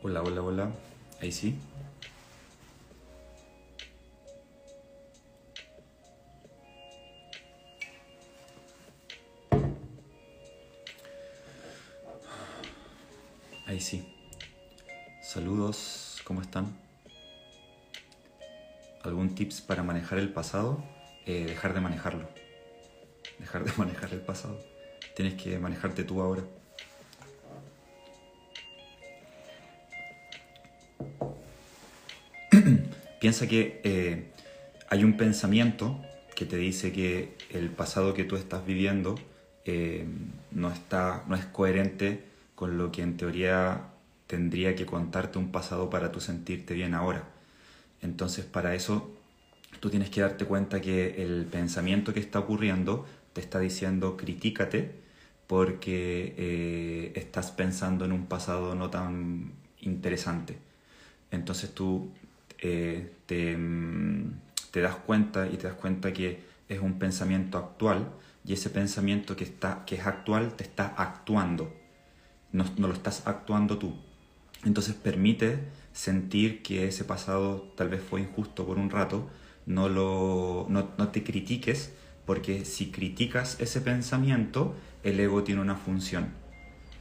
Hola, hola, hola. Ahí sí. Ahí sí. Saludos, ¿cómo están? ¿Algún tips para manejar el pasado? Eh, dejar de manejarlo. Dejar de manejar el pasado. Tienes que manejarte tú ahora. Piensa que eh, hay un pensamiento que te dice que el pasado que tú estás viviendo eh, no, está, no es coherente con lo que en teoría tendría que contarte un pasado para tú sentirte bien ahora. Entonces para eso tú tienes que darte cuenta que el pensamiento que está ocurriendo te está diciendo critícate porque eh, estás pensando en un pasado no tan interesante. Entonces tú eh, te, te, das cuenta y te das cuenta que es un pensamiento actual y ese pensamiento que, está, que es actual te está actuando, no, no lo estás actuando tú. Entonces permite sentir que ese pasado tal vez fue injusto por un rato, no, lo, no, no te critiques, porque si criticas ese pensamiento, el ego tiene una función.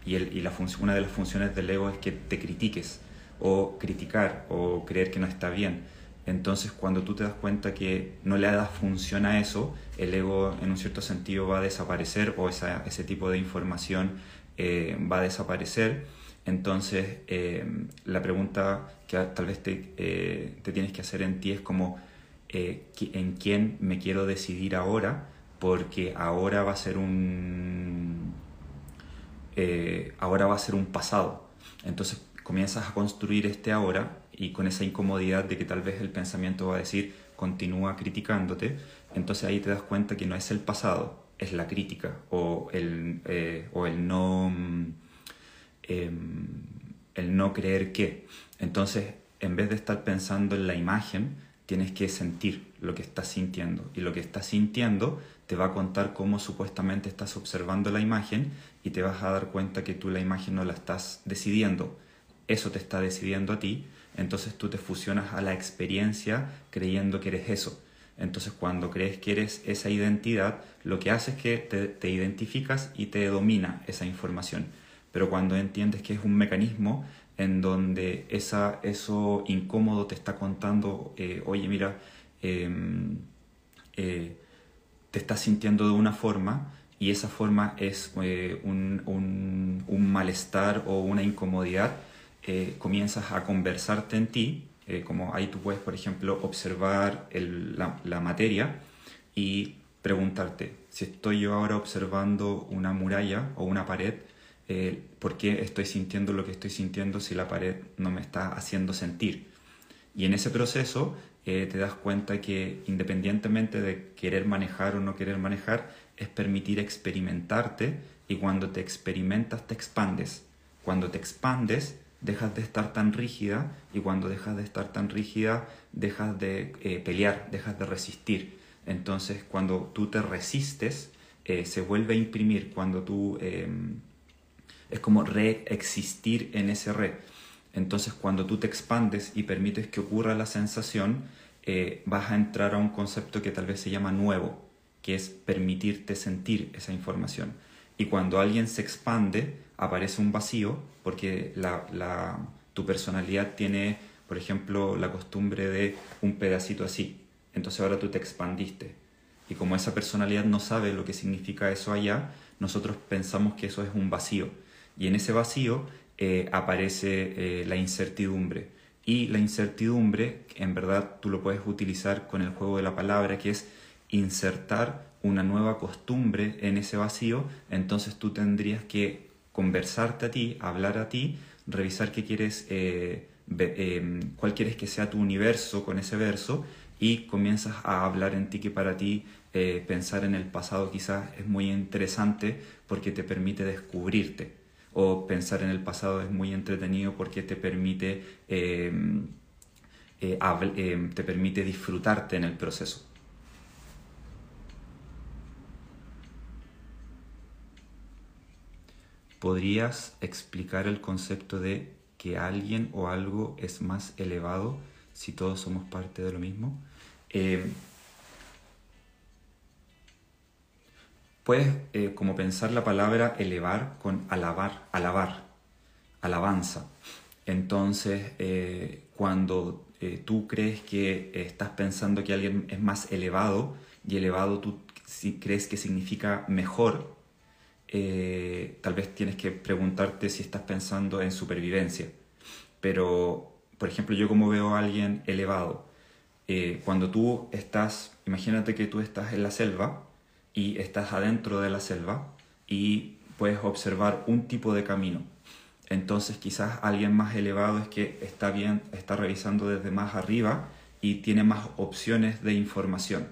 Y, el, y la una de las funciones del ego es que te critiques o criticar o creer que no está bien. Entonces cuando tú te das cuenta que no le das función a eso, el ego en un cierto sentido va a desaparecer o esa, ese tipo de información eh, va a desaparecer. Entonces eh, la pregunta que tal vez te, eh, te, tienes que hacer en ti es como en quién me quiero decidir ahora, porque ahora va a ser un ahora va a ser un pasado. Entonces comienzas a construir este ahora y con esa incomodidad de que tal vez el pensamiento va a decir continúa criticándote, entonces ahí te das cuenta que no es el pasado, es la crítica o el, eh, o el no eh, el no creer que. Entonces, en vez de estar pensando en la imagen, tienes que sentir lo que estás sintiendo. Y lo que estás sintiendo te va a contar cómo supuestamente estás observando la imagen y te vas a dar cuenta que tú la imagen no la estás decidiendo, eso te está decidiendo a ti, entonces tú te fusionas a la experiencia creyendo que eres eso. Entonces cuando crees que eres esa identidad, lo que hace es que te, identificas y te domina esa información. Pero cuando entiendes que es un mecanismo en donde esa, eso incómodo te está contando, eh, oye mira, em, eh, te estás sintiendo de una forma y esa forma es eh, un, un malestar o una incomodidad, eh, comienzas a conversarte en ti, eh, como ahí tú puedes, por ejemplo, observar la, materia y preguntarte, si estoy yo ahora observando una muralla o una pared, eh, ¿por qué estoy sintiendo lo que estoy sintiendo si la pared no me está haciendo sentir? Y en ese proceso te das cuenta que independientemente de querer manejar o no querer manejar, es permitir experimentarte y cuando te experimentas te expandes. Cuando te expandes, dejas de estar tan rígida y cuando dejas de estar tan rígida dejas de eh, pelear, dejas de resistir. Entonces cuando tú te resistes eh, se vuelve a imprimir, cuando tú em, es como reexistir en ese re. Entonces cuando tú te expandes y permites que ocurra la sensación, eh, vas a entrar a un concepto que tal vez se llama nuevo, que es permitirte sentir esa información. Y cuando alguien se expande, aparece un vacío porque la, tu personalidad tiene, por ejemplo, la costumbre de un pedacito así. Entonces ahora tú te expandiste. Y como esa personalidad no sabe lo que significa eso allá, nosotros pensamos que eso es un vacío. Y en ese vacío eh, aparece eh, la incertidumbre. Y la incertidumbre, en verdad, tú lo puedes utilizar con el juego de la palabra, que es insertar una nueva costumbre en ese vacío, entonces tú tendrías que conversarte a ti, hablar a ti, revisar qué quieres, eh, eh, cuál quieres que sea tu universo con ese verso y comienzas a hablar en ti que para ti eh, pensar en el pasado quizás es muy interesante porque te permite descubrirte o pensar en el pasado es muy entretenido porque te permite, te permite disfrutarte en el proceso. ¿Podrías explicar el concepto de que alguien o algo es más elevado si todos somos parte de lo mismo? Eh, puedes eh, como pensar la palabra elevar con alabar, alabar, alabanza. Entonces, eh, cuando tú crees que estás pensando que alguien es más elevado, y elevado tú si crees que significa mejor, eh, tal vez tienes que preguntarte si estás pensando en supervivencia. Pero, por ejemplo, yo como veo a alguien elevado, eh, cuando tú estás, imagínate que tú estás en la selva y estás adentro de la selva y puedes observar un tipo de camino. Entonces quizás alguien más elevado es que está bien, está revisando desde más arriba y tiene más opciones de información.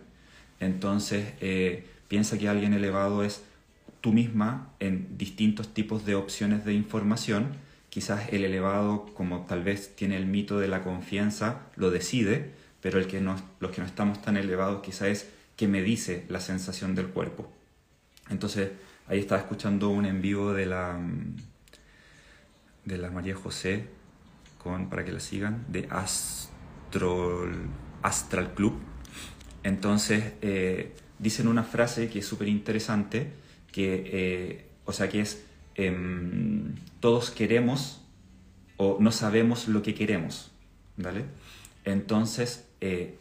Entonces eh, piensa que alguien elevado es tú misma en distintos tipos de opciones de información. Quizás el elevado, como tal vez tiene el mito de la confianza, lo decide, pero el que no, los que no estamos tan elevados quizás es que me dice la sensación del cuerpo. Entonces, ahí estaba escuchando un en vivo de la, de la María José, con, para que la sigan, de Astral Club. Entonces, eh, dicen una frase que es súper interesante, que, eh, o sea, que es em, todos queremos o no sabemos lo que queremos, ¿vale? Entonces, eh,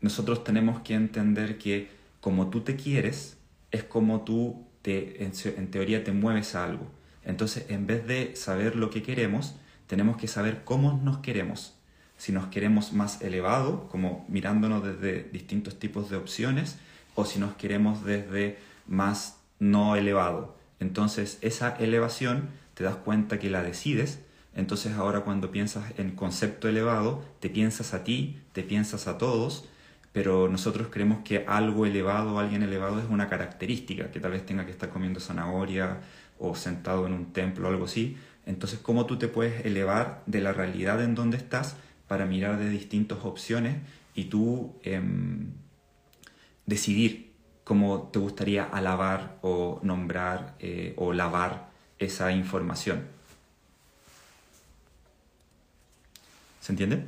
nosotros tenemos que entender que como tú te quieres, es como tú te, en, en teoría te mueves a algo. Entonces, en vez de saber lo que queremos, tenemos que saber cómo nos queremos. Si nos queremos más elevado, como mirándonos desde distintos tipos de opciones, o si nos queremos desde más no elevado. Entonces esa elevación te das cuenta que la decides, entonces ahora cuando piensas en concepto elevado, te piensas a ti, te piensas a todos, pero nosotros creemos que algo elevado alguien elevado es una característica, que tal vez tenga que estar comiendo zanahoria o sentado en un templo o algo así. Entonces, ¿cómo tú te puedes elevar de la realidad en donde estás para mirar de distintas opciones y tú em, decidir cómo te gustaría alabar o nombrar eh, o lavar esa información. ¿Se entiende?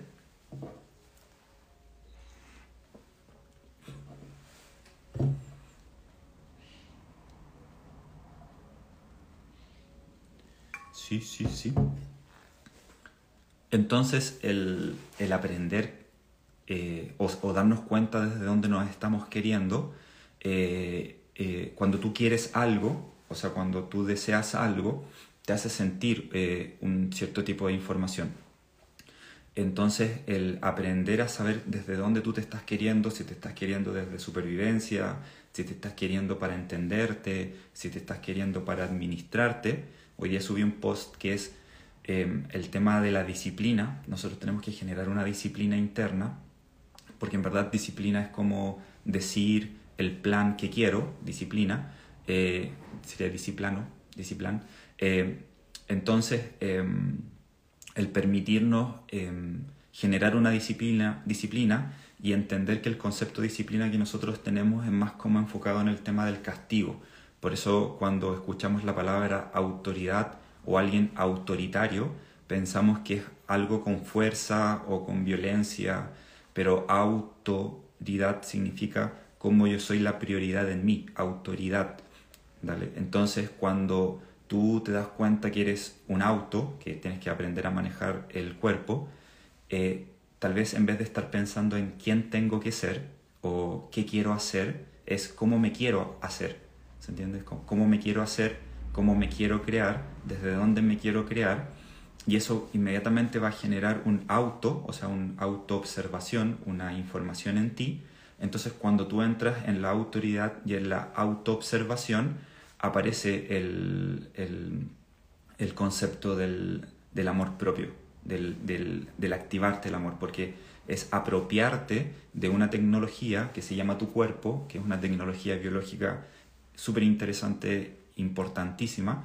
Sí, sí, sí. Entonces el, aprender eh, o darnos cuenta desde dónde nos estamos queriendo eh, eh, cuando tú quieres algo, o sea, cuando tú deseas algo, te hace sentir eh, un cierto tipo de información. Entonces, el aprender a saber desde dónde tú te estás queriendo, si te estás queriendo desde supervivencia, si te estás queriendo para entenderte, si te estás queriendo para administrarte. Hoy día subí un post que es el tema de la disciplina. Nosotros tenemos que generar una disciplina interna, porque en verdad disciplina es como decir, el plan que quiero, disciplina, eh, sería disciplano, disciplan. Eh, entonces, em, el permitirnos em, generar una disciplina, disciplina y entender que el concepto de disciplina que nosotros tenemos es más como enfocado en el tema del castigo. Por eso cuando escuchamos la palabra autoridad o alguien autoritario, pensamos que es algo con fuerza o con violencia, pero autoridad significa como yo soy la prioridad en mí, autoridad. ¿vale? Entonces, cuando tú te das cuenta que eres un auto, que tienes que aprender a manejar el cuerpo, eh, tal vez en vez de estar pensando en quién tengo que ser o qué quiero hacer, es cómo me quiero hacer. ¿Se entiende? Cómo me quiero hacer, cómo me quiero crear, desde dónde me quiero crear. Y eso inmediatamente va a generar un auto, o sea, una autoobservación, una información en ti entonces cuando tú entras en la autoridad y en la autoobservación, aparece el, concepto del, amor propio, del, activarte el amor, porque es apropiarte de una tecnología que se llama tu cuerpo, que es una tecnología biológica súper interesante, importantísima.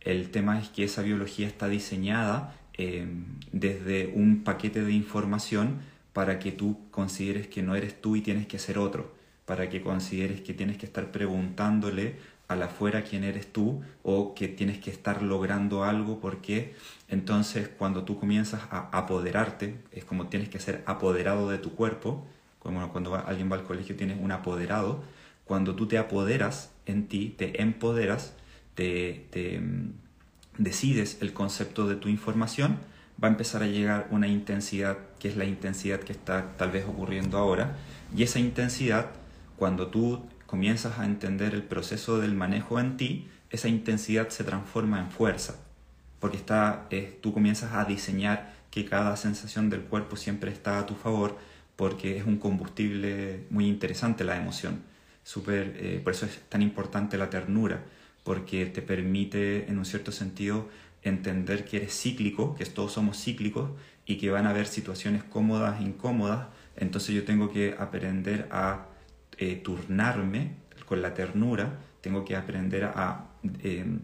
El tema es que esa biología está diseñada eh, desde un paquete de información para que tú consideres que no eres tú y tienes que ser otro, para que consideres que tienes que estar preguntándole a la afuera quién eres tú o que tienes que estar logrando algo porque entonces cuando tú comienzas a apoderarte, es como tienes que ser apoderado de tu cuerpo, como cuando alguien va al colegio tienes un apoderado, cuando tú te apoderas en ti, te empoderas, te, te mm, decides el concepto de tu información, va a empezar a llegar una intensidad que es la intensidad que está tal vez ocurriendo ahora y esa intensidad cuando tú comienzas a entender el proceso del manejo en ti, esa intensidad se transforma en fuerza, porque está, tú comienzas a diseñar que cada sensación del cuerpo siempre está a tu favor, porque es un combustible muy interesante la emoción. Super, eh, por eso es tan importante la ternura, porque te permite en un cierto sentido entender que eres cíclico, que todos somos cíclicos y que van a haber situaciones cómodas e incómodas, entonces yo tengo que aprender a eh, turnarme con la ternura, tengo que aprender a em,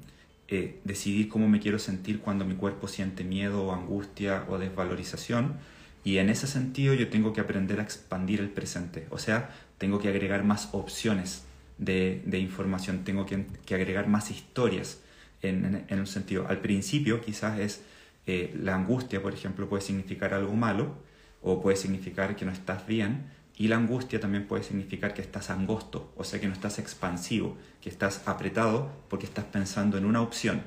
eh, decidir cómo me quiero sentir cuando mi cuerpo siente miedo o angustia o desvalorización. Y en ese sentido yo tengo que aprender a expandir el presente, o sea, tengo que agregar más opciones de, información, tengo que, agregar más historias en, un sentido. Al principio quizás es eh, la angustia, por ejemplo, puede significar algo malo o puede significar que no estás bien, y la angustia también puede significar que estás angosto, o sea que no estás expansivo, que estás apretado porque estás pensando en una opción.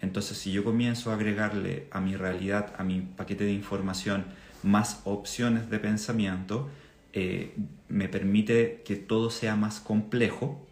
Entonces si yo comienzo a agregarle a mi realidad, a mi paquete de información, más opciones de pensamiento, eh, me permite que todo sea más complejo,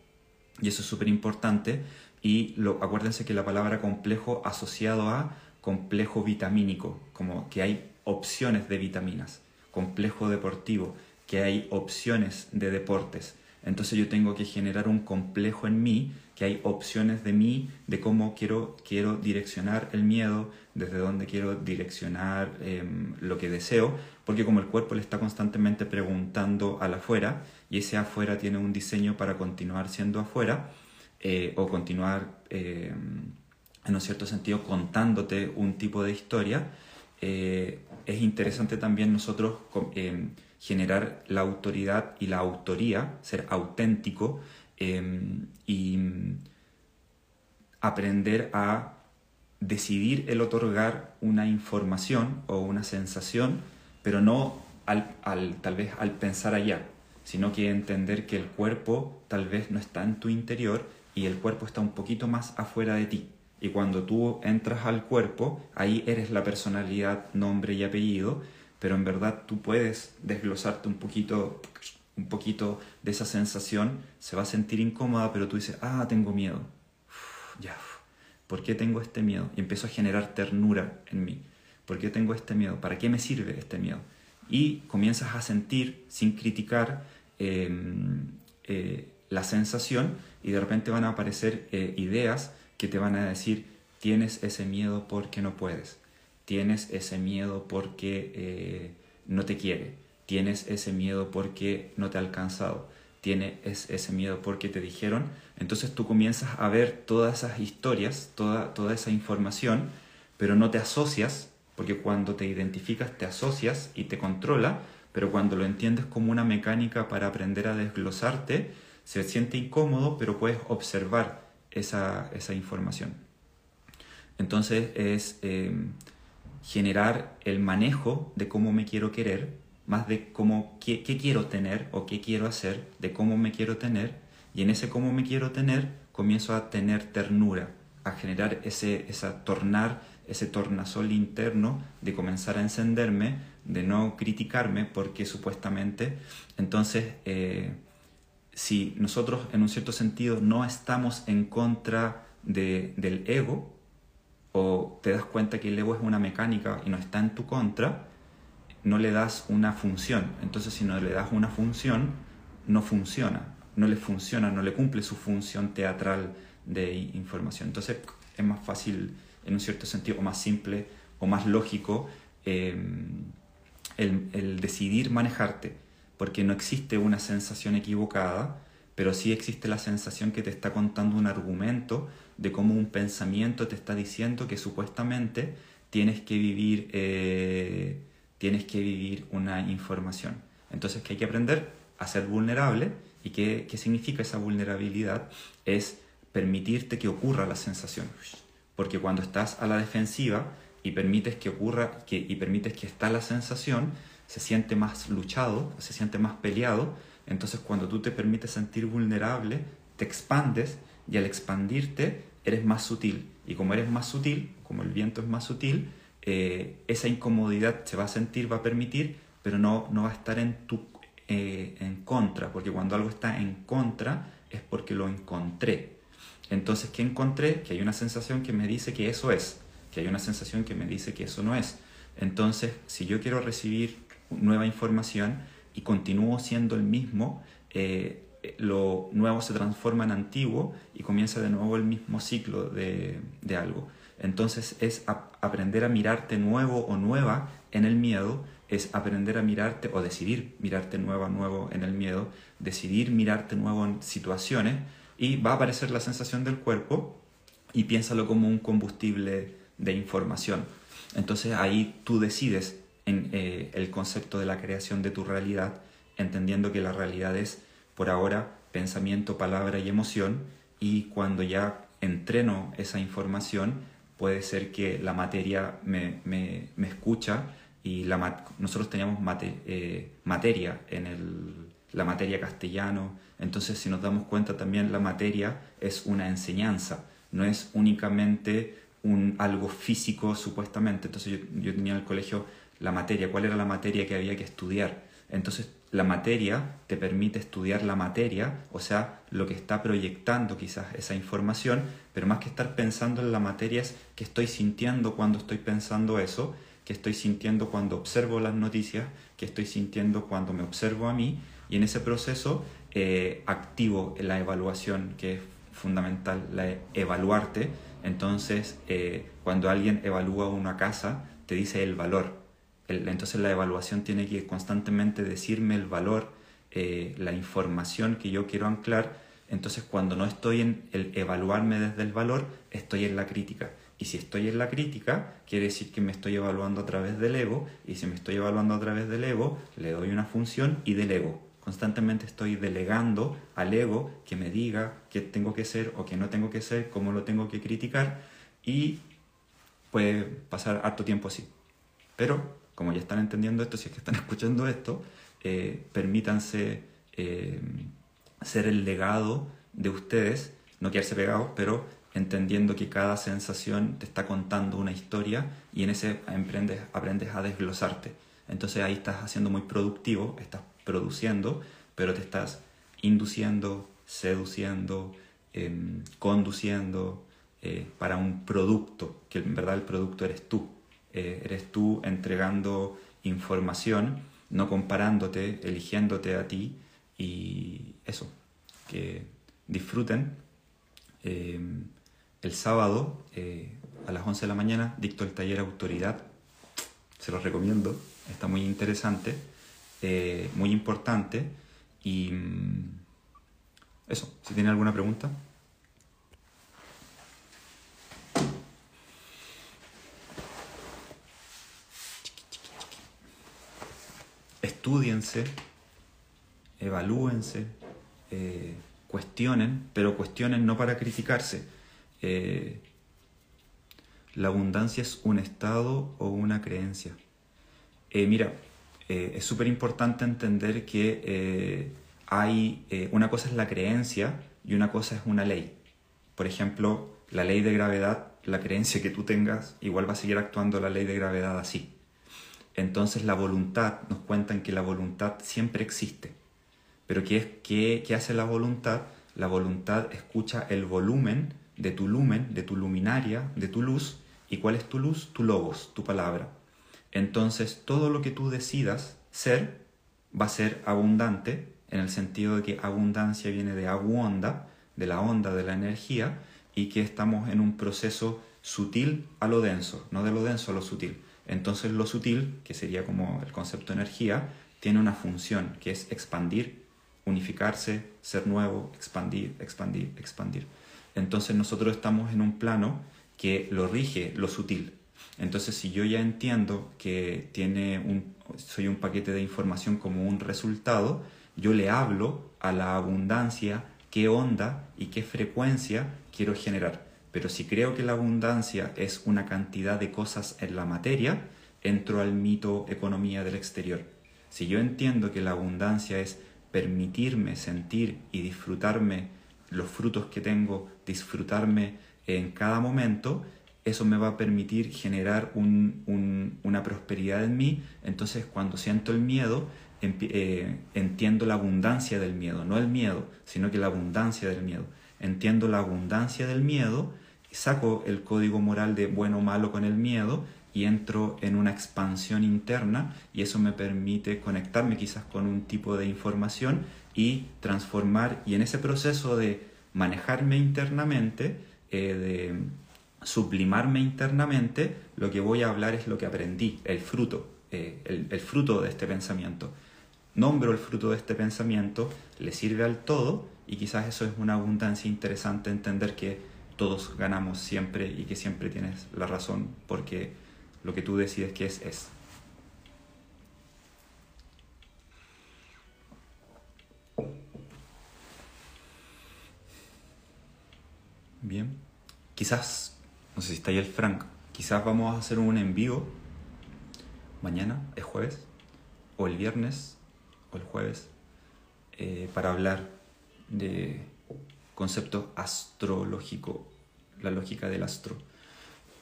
y eso es súper importante, y lo, acuérdense que la palabra complejo asociado a complejo vitamínico, como que hay opciones de vitaminas, complejo deportivo, que hay opciones de deportes. Entonces yo tengo que generar un complejo en mí, que hay opciones de mí, de cómo quiero, quiero direccionar el miedo, desde dónde quiero direccionar em, lo que deseo, porque como el cuerpo le está constantemente preguntando al afuera, y ese afuera tiene un diseño para continuar siendo afuera, eh, o continuar em, en un cierto sentido contándote un tipo de historia, eh, es interesante también nosotros em, generar la autoridad y la autoría, ser auténtico y aprender a decidir el otorgar una información o una sensación, pero no al, tal vez al pensar allá, sino que entender que el cuerpo tal vez no está en tu interior y el cuerpo está un poquito más afuera de ti. Y cuando tú entras al cuerpo, ahí eres la personalidad, nombre y apellido, pero en verdad tú puedes desglosarte un poquito, un poquito de esa sensación, se va a sentir incómoda, pero tú dices, ah, tengo miedo. ya, ¿por qué tengo este miedo? Y empiezo a generar ternura en mí. ¿Por qué tengo este miedo? ¿Para qué me sirve este miedo? Y comienzas a sentir, sin criticar, em, eh, la sensación y de repente van a aparecer eh, ideas que te van a decir, tienes ese miedo porque no puedes. Tienes ese miedo porque eh, no te quiere, tienes ese miedo porque no te ha alcanzado, tienes ese miedo porque te dijeron, entonces tú comienzas a ver todas esas historias, toda, toda esa información, pero no te asocias, porque cuando te identificas te asocias y te controla, pero cuando lo entiendes como una mecánica para aprender a desglosarte, se siente incómodo, pero puedes observar esa, esa información. Entonces es... Eh, generar el manejo de cómo me quiero querer, más de cómo, qué, quiero tener o qué quiero hacer, de cómo me quiero tener, y en ese cómo me quiero tener comienzo a tener ternura, a generar ese, esa tornar, ese tornasol interno de comenzar a encenderme, de no criticarme, porque supuestamente, entonces, eh, si nosotros en un cierto sentido no estamos en contra de, del ego, o te das cuenta que el ego es una mecánica y no está en tu contra, no le das una función. Entonces si no le das una función, no funciona, no le funciona, no le cumple su función teatral de información. Entonces es más fácil, en un cierto sentido, o más simple o más lógico em, el, el decidir manejarte, porque no existe una sensación equivocada, pero sí existe la sensación que te está contando un argumento de cómo un pensamiento te está diciendo que supuestamente tienes que vivir, eh, tienes que vivir una información. Entonces, que hay que aprender a ser vulnerable. ¿Y qué, qué significa esa vulnerabilidad? Es permitirte que ocurra la sensación. Porque cuando estás a la defensiva y permites que ocurra que, y permites que está la sensación, se siente más luchado, se siente más peleado. Entonces cuando tú te permites sentir vulnerable, te expandes y al expandirte eres más sutil. Y como eres más sutil, como el viento es más sutil, eh, esa incomodidad se va a sentir, va a permitir, pero no, no va a estar en, tu, eh, en contra, porque cuando algo está en contra es porque lo encontré. Entonces, ¿qué encontré? Que hay una sensación que me dice que eso es, que hay una sensación que me dice que eso no es. Entonces, si yo quiero recibir nueva información y continúo siendo el mismo, eh, lo nuevo se transforma en antiguo y comienza de nuevo el mismo ciclo de, de algo. Entonces es aprender a mirarte nuevo o nueva en el miedo, es aprender a mirarte o decidir mirarte nueva o nuevo en el miedo, decidir mirarte nuevo en situaciones y va a aparecer la sensación del cuerpo y piénsalo como un combustible de información. Entonces ahí tú decides en eh, el concepto de la creación de tu realidad, entendiendo que la realidad es por ahora pensamiento, palabra y emoción y cuando ya entreno esa información puede ser que la materia me, me, me escucha y la, nosotros teníamos eh, materia en el, la materia castellano, entonces si nos damos cuenta también la materia es una enseñanza, no es únicamente un, algo físico supuestamente, entonces yo, yo tenía en el colegio la materia, cuál era la materia que había que estudiar, entonces la materia te permite estudiar la materia, o sea, lo que está proyectando quizás esa información, pero más que estar pensando en la materia es que estoy sintiendo cuando estoy pensando eso, que estoy sintiendo cuando observo las noticias, que estoy sintiendo cuando me observo a mí, y en ese proceso eh, activo la evaluación, que es fundamental, la evaluarte. Entonces, eh, cuando alguien evalúa una casa, te dice el valor, entonces la evaluación tiene que constantemente decirme el valor, eh, la información que yo quiero anclar. Entonces cuando no estoy en el evaluarme desde el valor, estoy en la crítica. Y si estoy en la crítica, quiere decir que me estoy evaluando a través del ego. Y si me estoy evaluando a través del ego, le doy una función y del ego. Constantemente estoy delegando al ego que me diga qué tengo que ser o qué no tengo que ser, cómo lo tengo que criticar. Y puede pasar harto tiempo así. Pero como ya están entendiendo esto, si es que están escuchando esto, eh, permítanse eh, ser el legado de ustedes, no quedarse pegados, pero entendiendo que cada sensación te está contando una historia y en ese aprendes, aprendes a desglosarte. Entonces ahí estás haciendo muy productivo, estás produciendo, pero te estás induciendo, seduciendo, em, conduciendo eh, para un producto, que en verdad el producto eres tú. Eh, eres tú entregando información, no comparándote, eligiéndote a ti y eso, que disfruten. Eh, el sábado eh, a las 11 de la mañana dicto el taller Autoridad, se los recomiendo, está muy interesante, muy importante y mm, eso, si tienen alguna pregunta. Estudiense, evalúense, eh, cuestionen, pero cuestionen no para criticarse. Eh, la abundancia es un estado o una creencia. Eh, mira, es súper importante entender que hay una cosa es la creencia y una cosa es una ley. Por ejemplo, la ley de gravedad, la creencia que tú tengas, igual va a seguir actuando la ley de gravedad así. Entonces la voluntad, nos cuentan que la voluntad siempre existe. Pero ¿qué, es, qué, qué hace la voluntad? La voluntad escucha el volumen de tu lumen, de tu luminaria, de tu luz. ¿Y cuál es tu luz? Tu logos, tu palabra. Entonces todo lo que tú decidas ser va a ser abundante, en el sentido de que abundancia viene de onda, de la onda de la energía, y que estamos en un proceso sutil a lo denso, no de lo denso a lo sutil. Entonces lo sutil, que sería como el concepto de energía, tiene una función que es expandir, unificarse, ser nuevo, expandir, expandir, expandir. Entonces nosotros estamos en un plano que lo rige lo sutil. Entonces si yo ya entiendo que tiene un, soy un paquete de información como un resultado, yo le hablo a la abundancia qué onda y qué frecuencia quiero generar. Pero si creo que la abundancia es una cantidad de cosas en la materia, entro al mito economía del exterior. Si yo entiendo que la abundancia es permitirme sentir y disfrutarme los frutos que tengo, disfrutarme en cada momento, eso me va a permitir generar una prosperidad en mí. Entonces cuando siento el miedo, eh, entiendo la abundancia del miedo, no el miedo, sino que la abundancia del miedo. Entiendo la abundancia del miedo, saco el código moral de bueno o malo con el miedo y entro en una expansión interna y eso me permite conectarme quizás con un tipo de información y transformar y en ese proceso de manejarme internamente, eh, de sublimarme internamente, lo que voy a hablar es lo que aprendí, el fruto, eh, el, fruto de este pensamiento. Nombro el fruto de este pensamiento, le sirve al todo y quizás eso es una abundancia interesante entender que todos ganamos siempre y que siempre tienes la razón porque lo que tú decides que es es. Bien. Quizás, no sé si está ahí el Frank, quizás vamos a hacer un envío mañana, es jueves, o el viernes, o el jueves, eh, para hablar de concepto astrológico, la lógica del astro,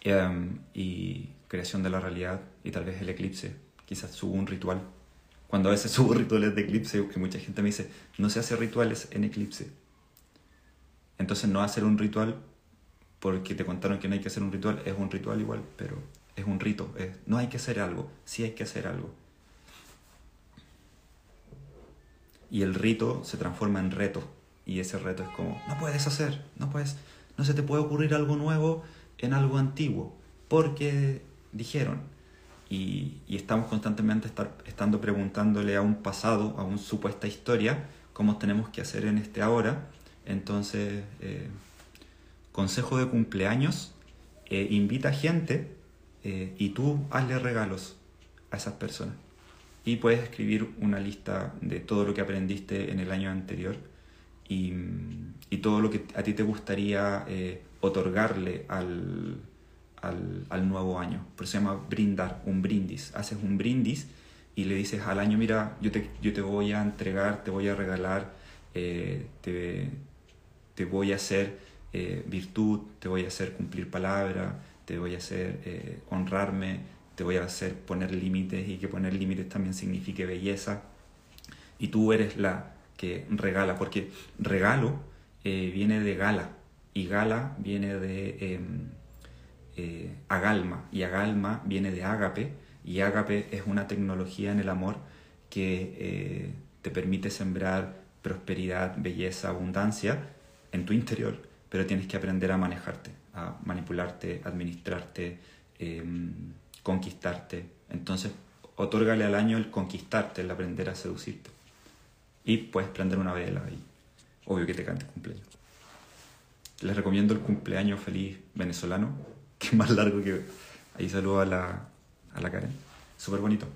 em, y creación de la realidad, y tal vez el eclipse. Quizás subo un ritual. Cuando a veces subo rituales de eclipse, que mucha gente me dice, no se hace rituales en eclipse. Entonces no hacer un ritual porque te contaron que no hay que hacer un ritual, es un ritual igual, pero es un rito. no hay que hacer algo, sí hay que hacer algo. Y el rito se transforma en reto. Y ese reto es como, no puedes hacer, no puedes, no se te puede ocurrir algo nuevo en algo antiguo, porque dijeron. Y, estamos constantemente estar, estando preguntándole a un pasado, a una supuesta historia, cómo tenemos que hacer en este ahora, entonces, eh, consejo de cumpleaños, eh, invita gente eh, y tú hazle regalos a esas personas. Y puedes escribir una lista de todo lo que aprendiste en el año anterior y, y todo lo que a ti te gustaría otorgarle al, al, al, nuevo año. Por eso se llama brindar, un brindis. Haces un brindis y le dices al año, mira, yo te, yo te voy a entregar, te voy a regalar, te, te voy a hacer eh, virtud, te voy a hacer cumplir palabra, te voy a hacer eh, honrarme, te voy a hacer poner límites y que poner límites también signifique belleza. Y tú eres la que regala, porque regalo eh, viene de gala y gala viene de em, agalma y agalma viene de ágape y ágape es una tecnología en el amor que te permite sembrar prosperidad, belleza, abundancia en tu interior, pero tienes que aprender a manejarte, a manipularte, administrarte, em, conquistarte. Entonces, otórgale al año el conquistarte, el aprender a seducirte. Y puedes prender una vela y obvio que te cante cumpleaños. Les recomiendo el cumpleaños feliz venezolano, que es más largo que... Ahí saludo a la, a la Karen. Súper bonito.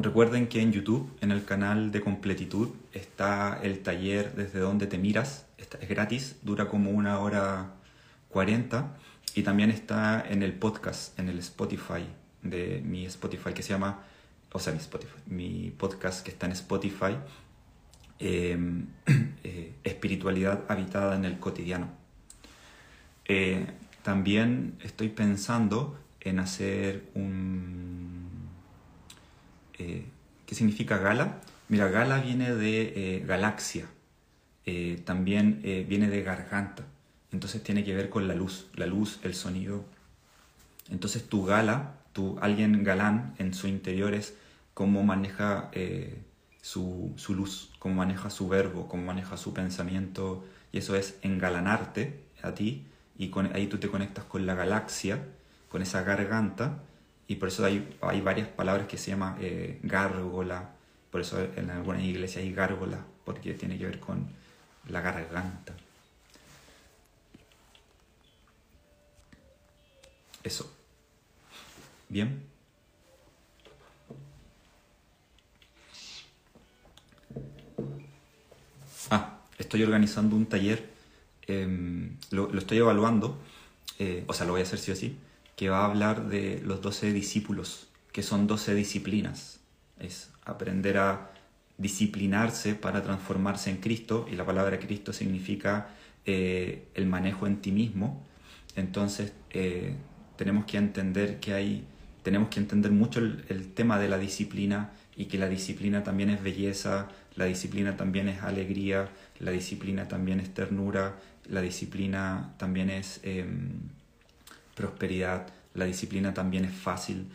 Recuerden que en YouTube, en el canal de Completitud, está el taller Desde donde te miras. Es gratis, dura como una hora cuarenta. Y también está en el podcast, en el Spotify, de mi Spotify que se llama, o sea, mi Spotify, mi podcast que está en Spotify, em, eh, Espiritualidad habitada en el cotidiano. Eh, también estoy pensando en hacer un eh, ¿Qué significa gala? Mira, gala viene de galaxia, eh, también viene de garganta, entonces tiene que ver con la luz, la luz, el sonido. Entonces tu gala, tu, alguien galán en su interior es cómo maneja su, su, luz, cómo maneja su verbo, cómo maneja su pensamiento, y eso es engalanarte a ti, y ahí tú te conectas con la galaxia, con esa garganta, y por eso hay, hay varias palabras que se llama eh, gárgola, por eso en algunas iglesias hay gárgola, porque tiene que ver con la garganta. Eso. Bien. Ah, estoy organizando un taller, em, lo, estoy evaluando, eh, o sea, lo voy a hacer sí o sí, que va a hablar de los 12 discípulos, que son 12 disciplinas. Es aprender a disciplinarse para transformarse en Cristo, y la palabra Cristo significa eh, el manejo en ti mismo. Entonces, eh, tenemos que entender que hay, tenemos que entender mucho el tema de la disciplina y que la disciplina también es belleza, la disciplina también es alegría, la disciplina también es ternura, la disciplina también es em, prosperidad, la disciplina también es fácil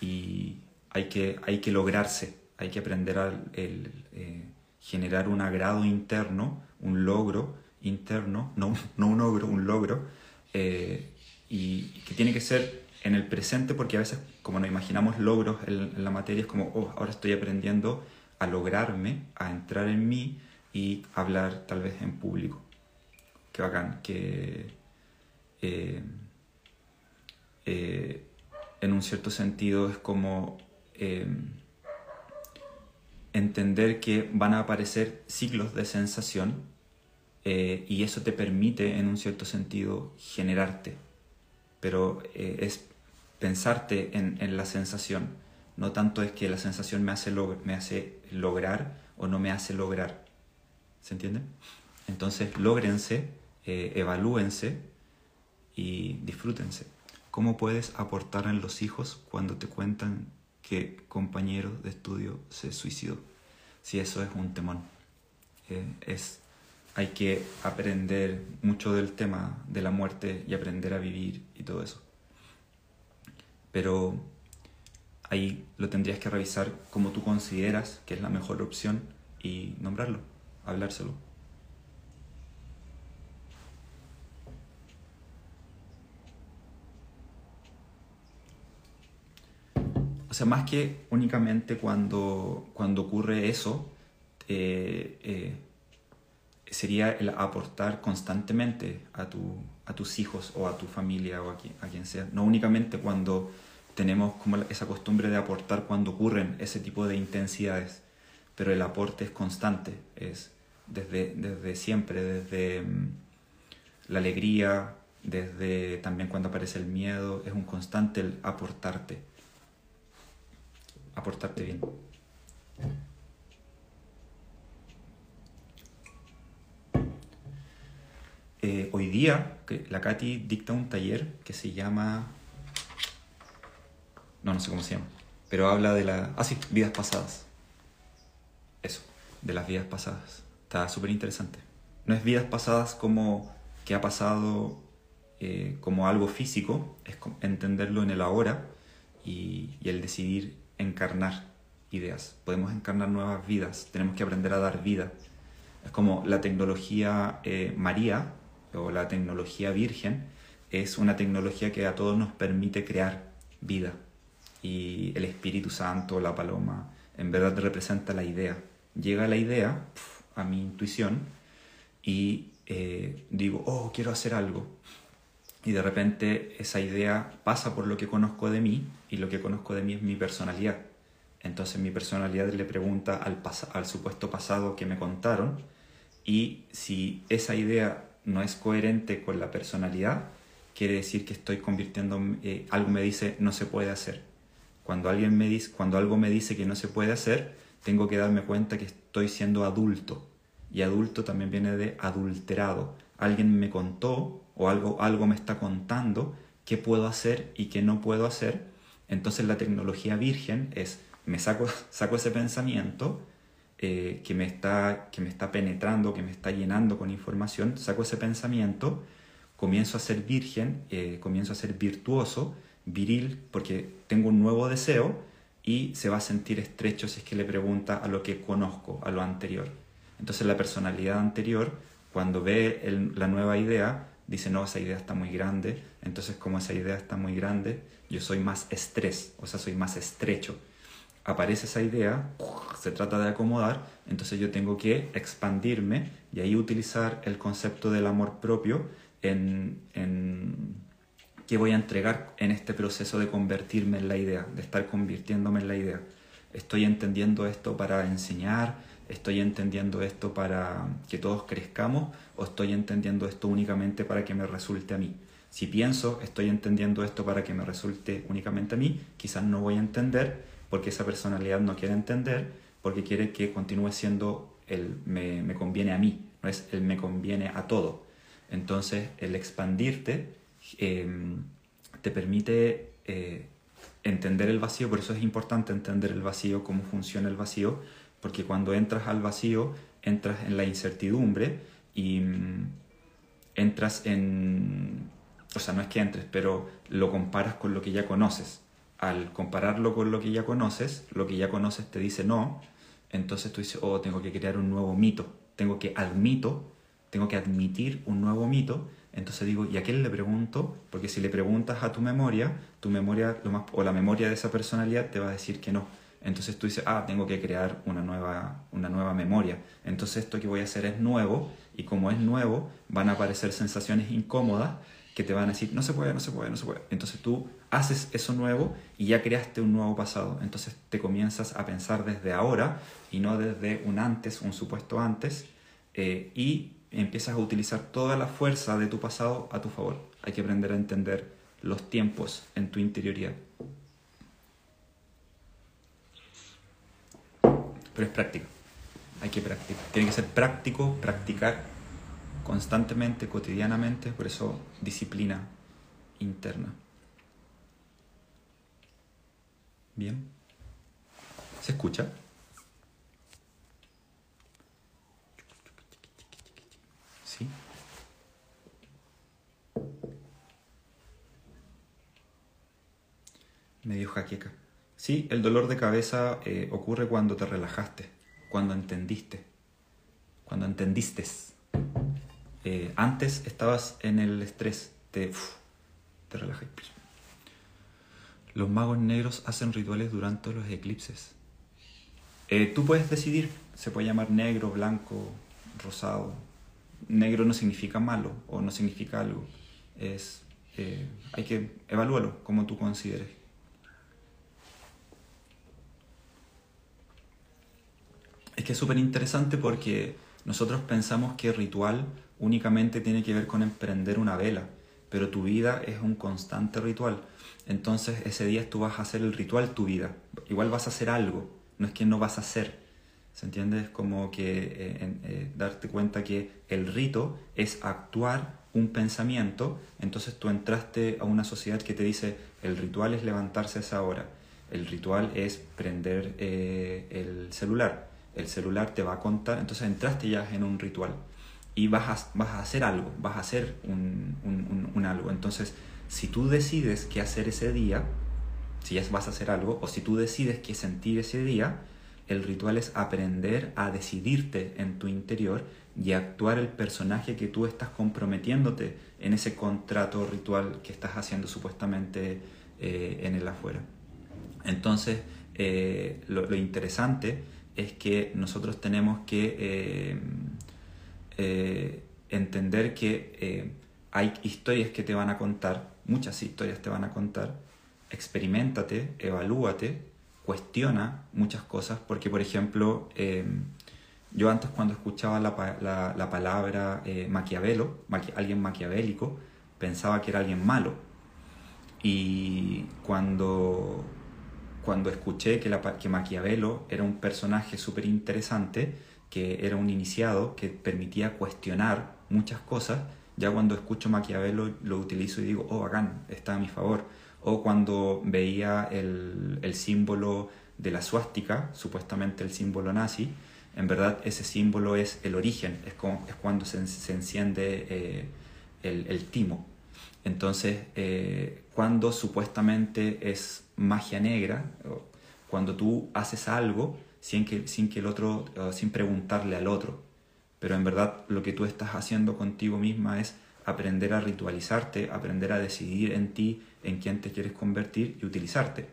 y hay que, hay que lograrse, hay que aprender a eh, generar un agrado interno, un logro interno, no, no un logro, un logro, eh, y que tiene que ser en el presente porque a veces como nos imaginamos logros en, en la materia es como, oh, ahora estoy aprendiendo a lograrme, a entrar en mí y hablar tal vez en público. Qué bacán, que eh, eh, en un cierto sentido es como eh, entender que van a aparecer ciclos de sensación y eso te permite en un cierto sentido generarte, pero es pensarte en, en la sensación no tanto es que la sensación me hace, me hace lograr o no me hace lograr. ¿Se entiende? Entonces, logrense, eh, evalúense y disfrútense. ¿Cómo puedes aportar en los hijos cuando te cuentan que compañero de estudio se suicidó? Si eso es un temón. Eh, es, hay que aprender mucho del tema de la muerte y aprender a vivir y todo eso. Pero ahí lo tendrías que revisar como tú consideras que es la mejor opción y nombrarlo, hablárselo. Sea, más que únicamente cuando, cuando ocurre eso, eh, eh, sería el aportar constantemente a, tu, a tus hijos o a tu familia o a quien, a quien sea. No únicamente cuando tenemos como esa costumbre de aportar cuando ocurren ese tipo de intensidades, pero el aporte es constante, es desde, desde siempre, desde mm, la alegría, desde también cuando aparece el miedo, es un constante el aportarte, aportarte bien. Eh, hoy día la Katy dicta un taller que se llama no, no sé cómo se llama. Pero habla de la... Ah, sí, vidas pasadas. Eso, de las vidas pasadas. Está súper interesante. No es vidas pasadas como que ha pasado eh, como algo físico, es entenderlo en el ahora y, el decidir encarnar ideas. Podemos encarnar nuevas vidas, tenemos que aprender a dar vida. Es como la tecnología eh, María o la tecnología Virgen, es una tecnología que a todos nos permite crear vida y el Espíritu Santo, la paloma, en verdad representa la idea. Llega la idea a mi intuición y eh, digo, oh, quiero hacer algo. Y de repente esa idea pasa por lo que conozco de mí y lo que conozco de mí es mi personalidad. Entonces mi personalidad le pregunta al, al supuesto pasado que me contaron y si esa idea no es coherente con la personalidad, quiere decir que estoy convirtiendo, eh, algo me dice no se puede hacer. Cuando, alguien me dice, cuando algo me dice que no se puede hacer, tengo que darme cuenta que estoy siendo adulto. Y adulto también viene de adulterado. Alguien me contó o algo, algo me está contando qué puedo hacer y qué no puedo hacer. Entonces la tecnología virgen es, me saco, saco ese pensamiento eh, que, me está, que me está penetrando, que me está llenando con información, saco ese pensamiento, comienzo a ser virgen, eh, comienzo a ser virtuoso viril porque tengo un nuevo deseo y se va a sentir estrecho si es que le pregunta a lo que conozco, a lo anterior. Entonces la personalidad anterior, cuando ve la nueva idea, dice, no, esa idea está muy grande, entonces como esa idea está muy grande, yo soy más estrés, o sea, soy más estrecho. Aparece esa idea, se trata de acomodar, entonces yo tengo que expandirme y ahí utilizar el concepto del amor propio en ¿Qué voy a entregar en este proceso de convertirme en la idea, de estar convirtiéndome en la idea? ¿Estoy entendiendo esto para enseñar? ¿Estoy entendiendo esto para que todos crezcamos? ¿O estoy entendiendo esto únicamente para que me resulte a mí? Si pienso, estoy entendiendo esto para que me resulte únicamente a mí, quizás no voy a entender porque esa personalidad no quiere entender, porque quiere que continúe siendo el me, me conviene a mí, no es el me conviene a todo. Entonces, el expandirte Em, te permite eh, entender el vacío, por eso es importante entender el vacío, cómo funciona el vacío, porque cuando entras al vacío, entras en la incertidumbre y mm, entras en... O sea, no es que entres, pero lo comparas con lo que ya conoces. Al compararlo con lo que ya conoces, lo que ya conoces te dice no, entonces tú dices, oh, tengo que crear un nuevo mito, tengo que admito, tengo que admitir un nuevo mito entonces digo, ¿y a quién le pregunto? Porque si le preguntas a tu memoria, tu memoria lo más, o la memoria de esa personalidad te va a decir que no. Entonces tú dices, ah, tengo que crear una nueva, una nueva memoria. Entonces esto que voy a hacer es nuevo y como es nuevo, van a aparecer sensaciones incómodas que te van a decir, no se puede, no se puede, no se puede. Entonces tú haces eso nuevo y ya creaste un nuevo pasado. Entonces te comienzas a pensar desde ahora y no desde un antes, un supuesto antes. Eh, y empiezas a utilizar toda la fuerza de tu pasado a tu favor. Hay que aprender a entender los tiempos en tu interioridad. Pero es práctica. Hay que practicar. Tiene que ser práctico, practicar constantemente, cotidianamente, por eso disciplina interna. Bien. ¿Se escucha? Medio jaqueca. Sí, el dolor de cabeza eh, ocurre cuando te relajaste, cuando entendiste, cuando entendiste. Eh, antes estabas en el estrés, te, te. Los magos negros hacen rituales durante los eclipses. Eh, tú puedes decidir, se puede llamar negro, blanco, rosado. Negro no significa malo o no significa algo. Es, hay que evaluarlo como tú consideres. Es que es súper interesante porque nosotros pensamos que ritual únicamente tiene que ver con emprender una vela, pero tu vida es un constante ritual. Entonces ese día tú vas a hacer el ritual tu vida. Igual vas a hacer algo, no es que no vas a hacer. ¿Se entiende? Es como que eh, eh, darte cuenta que el rito es actuar un pensamiento, entonces tú entraste a una sociedad que te dice el ritual es levantarse a esa hora, el ritual es prender eh, el celular, el celular te va a contar, entonces entraste ya en un ritual y vas a, vas a hacer algo, vas a hacer un, un, algo. Entonces, si tú decides qué hacer ese día, si ya vas a hacer algo, o si tú decides qué sentir ese día, el ritual es aprender a decidirte en tu interior y actuar el personaje que tú estás comprometiéndote en ese contrato ritual que estás haciendo supuestamente eh, en el afuera. Entonces, eh, lo, lo interesante es que nosotros tenemos que eh, eh, entender que eh, hay historias que te van a contar, muchas historias te van a contar, experimentate, evalúate, cuestiona muchas cosas, porque por ejemplo, yo antes cuando escuchaba la, la palabra maquiavelo, alguien maquiavélico, pensaba que era alguien malo. Y cuando cuando escuché que, la, que Maquiavelo era un personaje súper interesante, que era un iniciado, que permitía cuestionar muchas cosas, ya cuando escucho Maquiavelo lo utilizo y digo, oh, bacán, está a mi favor. O cuando veía el, el símbolo de la suástica, supuestamente el símbolo nazi, en verdad ese símbolo es el origen, es, como, es cuando se, enciende eh, el, el, timo. Entonces, eh, cuando supuestamente es magia negra, cuando tú haces algo sin que, sin que el otro, sin preguntarle al otro. Pero en verdad lo que tú estás haciendo contigo misma es aprender a ritualizarte, aprender a decidir en ti en quién te quieres convertir y utilizarte.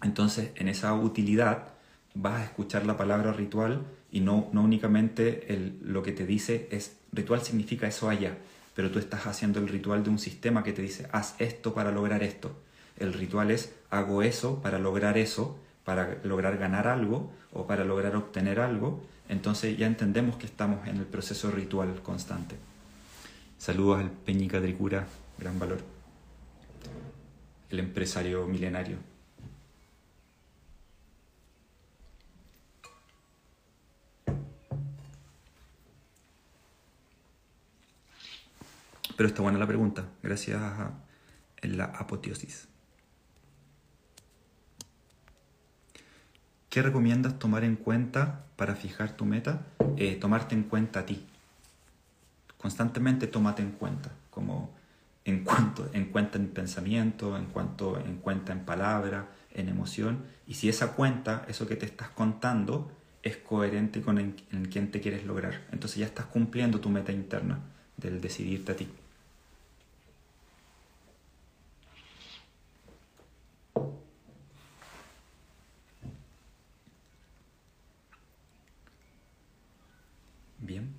Entonces, en esa utilidad vas a escuchar la palabra ritual y no, no únicamente el, lo que te dice es ritual significa eso allá. Pero tú estás haciendo el ritual de un sistema que te dice, haz esto para lograr esto. El ritual es, hago eso para lograr eso, para lograr ganar algo o para lograr obtener algo. Entonces ya entendemos que estamos en el proceso ritual constante. Saludos al Peñica Tricura, gran valor. El empresario milenario. Pero está buena la pregunta, gracias a la apoteosis. ¿Qué recomiendas tomar en cuenta para fijar tu meta? Eh, tomarte en cuenta a ti. Constantemente tómate en cuenta, como en cuanto en cuenta en pensamiento, en cuanto en cuenta en palabra, en emoción. Y si esa cuenta, eso que te estás contando, es coherente con en, en quién te quieres lograr. Entonces ya estás cumpliendo tu meta interna del decidirte a ti. Bien.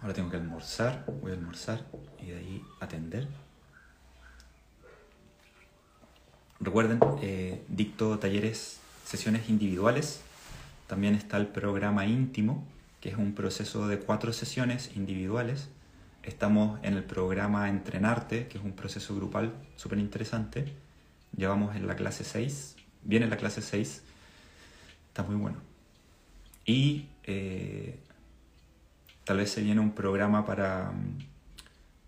Ahora tengo que almorzar, voy a almorzar y de ahí atender. Recuerden, eh, dicto talleres, sesiones individuales. También está el programa íntimo, que es un proceso de cuatro sesiones individuales. Estamos en el programa Entrenarte, que es un proceso grupal súper interesante. Llevamos en la clase 6, viene la clase 6, está muy bueno. Y eh, tal vez se viene un programa para mm,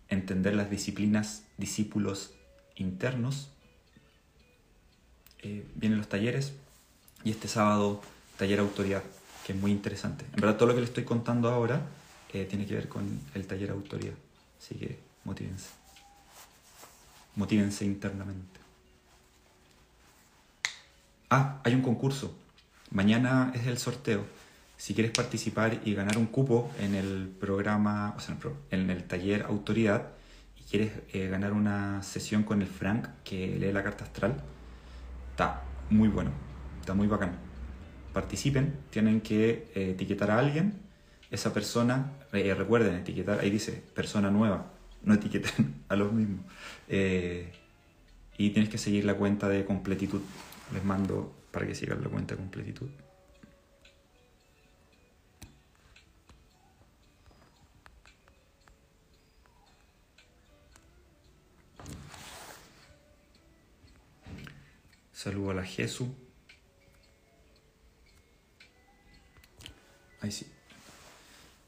entender las disciplinas discípulos internos. Eh, vienen los talleres y este sábado taller autoridad, que es muy interesante. En verdad todo lo que les estoy contando ahora eh, tiene que ver con el taller autoridad, así que motívense. Motívense internamente. Ah, hay un concurso. Mañana es el sorteo si quieres participar y ganar un cupo en el programa, o sea, en el taller Autoridad, y quieres eh, ganar una sesión con el Frank que lee la carta astral, está muy bueno, está muy bacán. Participen, tienen que eh, etiquetar a alguien, esa persona, eh, recuerden etiquetar, ahí dice persona nueva, no etiqueten a los mismos. y tienes que seguir la cuenta de completitud. Les mando para que sigan la cuenta de completitud. Saludo a la Jesús. Ahí sí.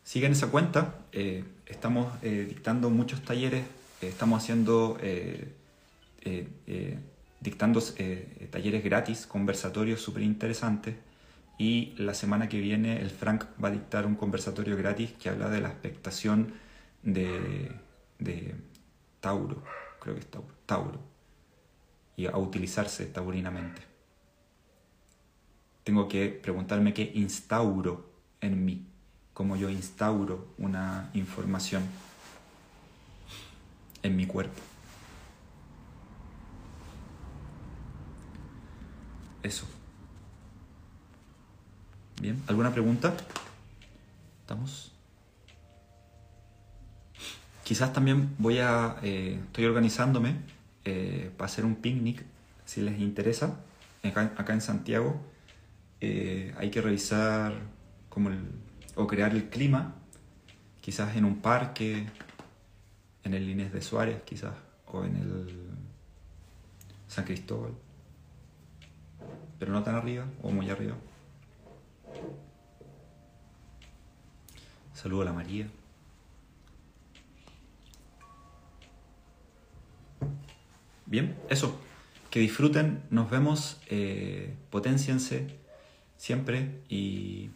Sigan esa cuenta. Eh, estamos eh, dictando muchos talleres. Eh, estamos haciendo, dictando talleres gratis, conversatorios súper interesantes. Y la semana que viene el Frank va a dictar un conversatorio gratis que habla de la expectación de, de Tauro. Creo que es Tauro. Tauro y a utilizarse taurinamente. Tengo que preguntarme qué instauro en mí, cómo yo instauro una información en mi cuerpo. Eso. Bien, ¿alguna pregunta? ¿Estamos? Quizás también voy a... Eh, estoy organizándome eh, para hacer un picnic, si les interesa, acá, en Santiago, eh, hay que revisar como el, o crear el clima, quizás en un parque, en el Inés de Suárez, quizás, o en el San Cristóbal, pero no tan arriba o muy arriba. Saludo a la María. Bien, eso. Que disfruten, nos vemos, eh, potenciense siempre y.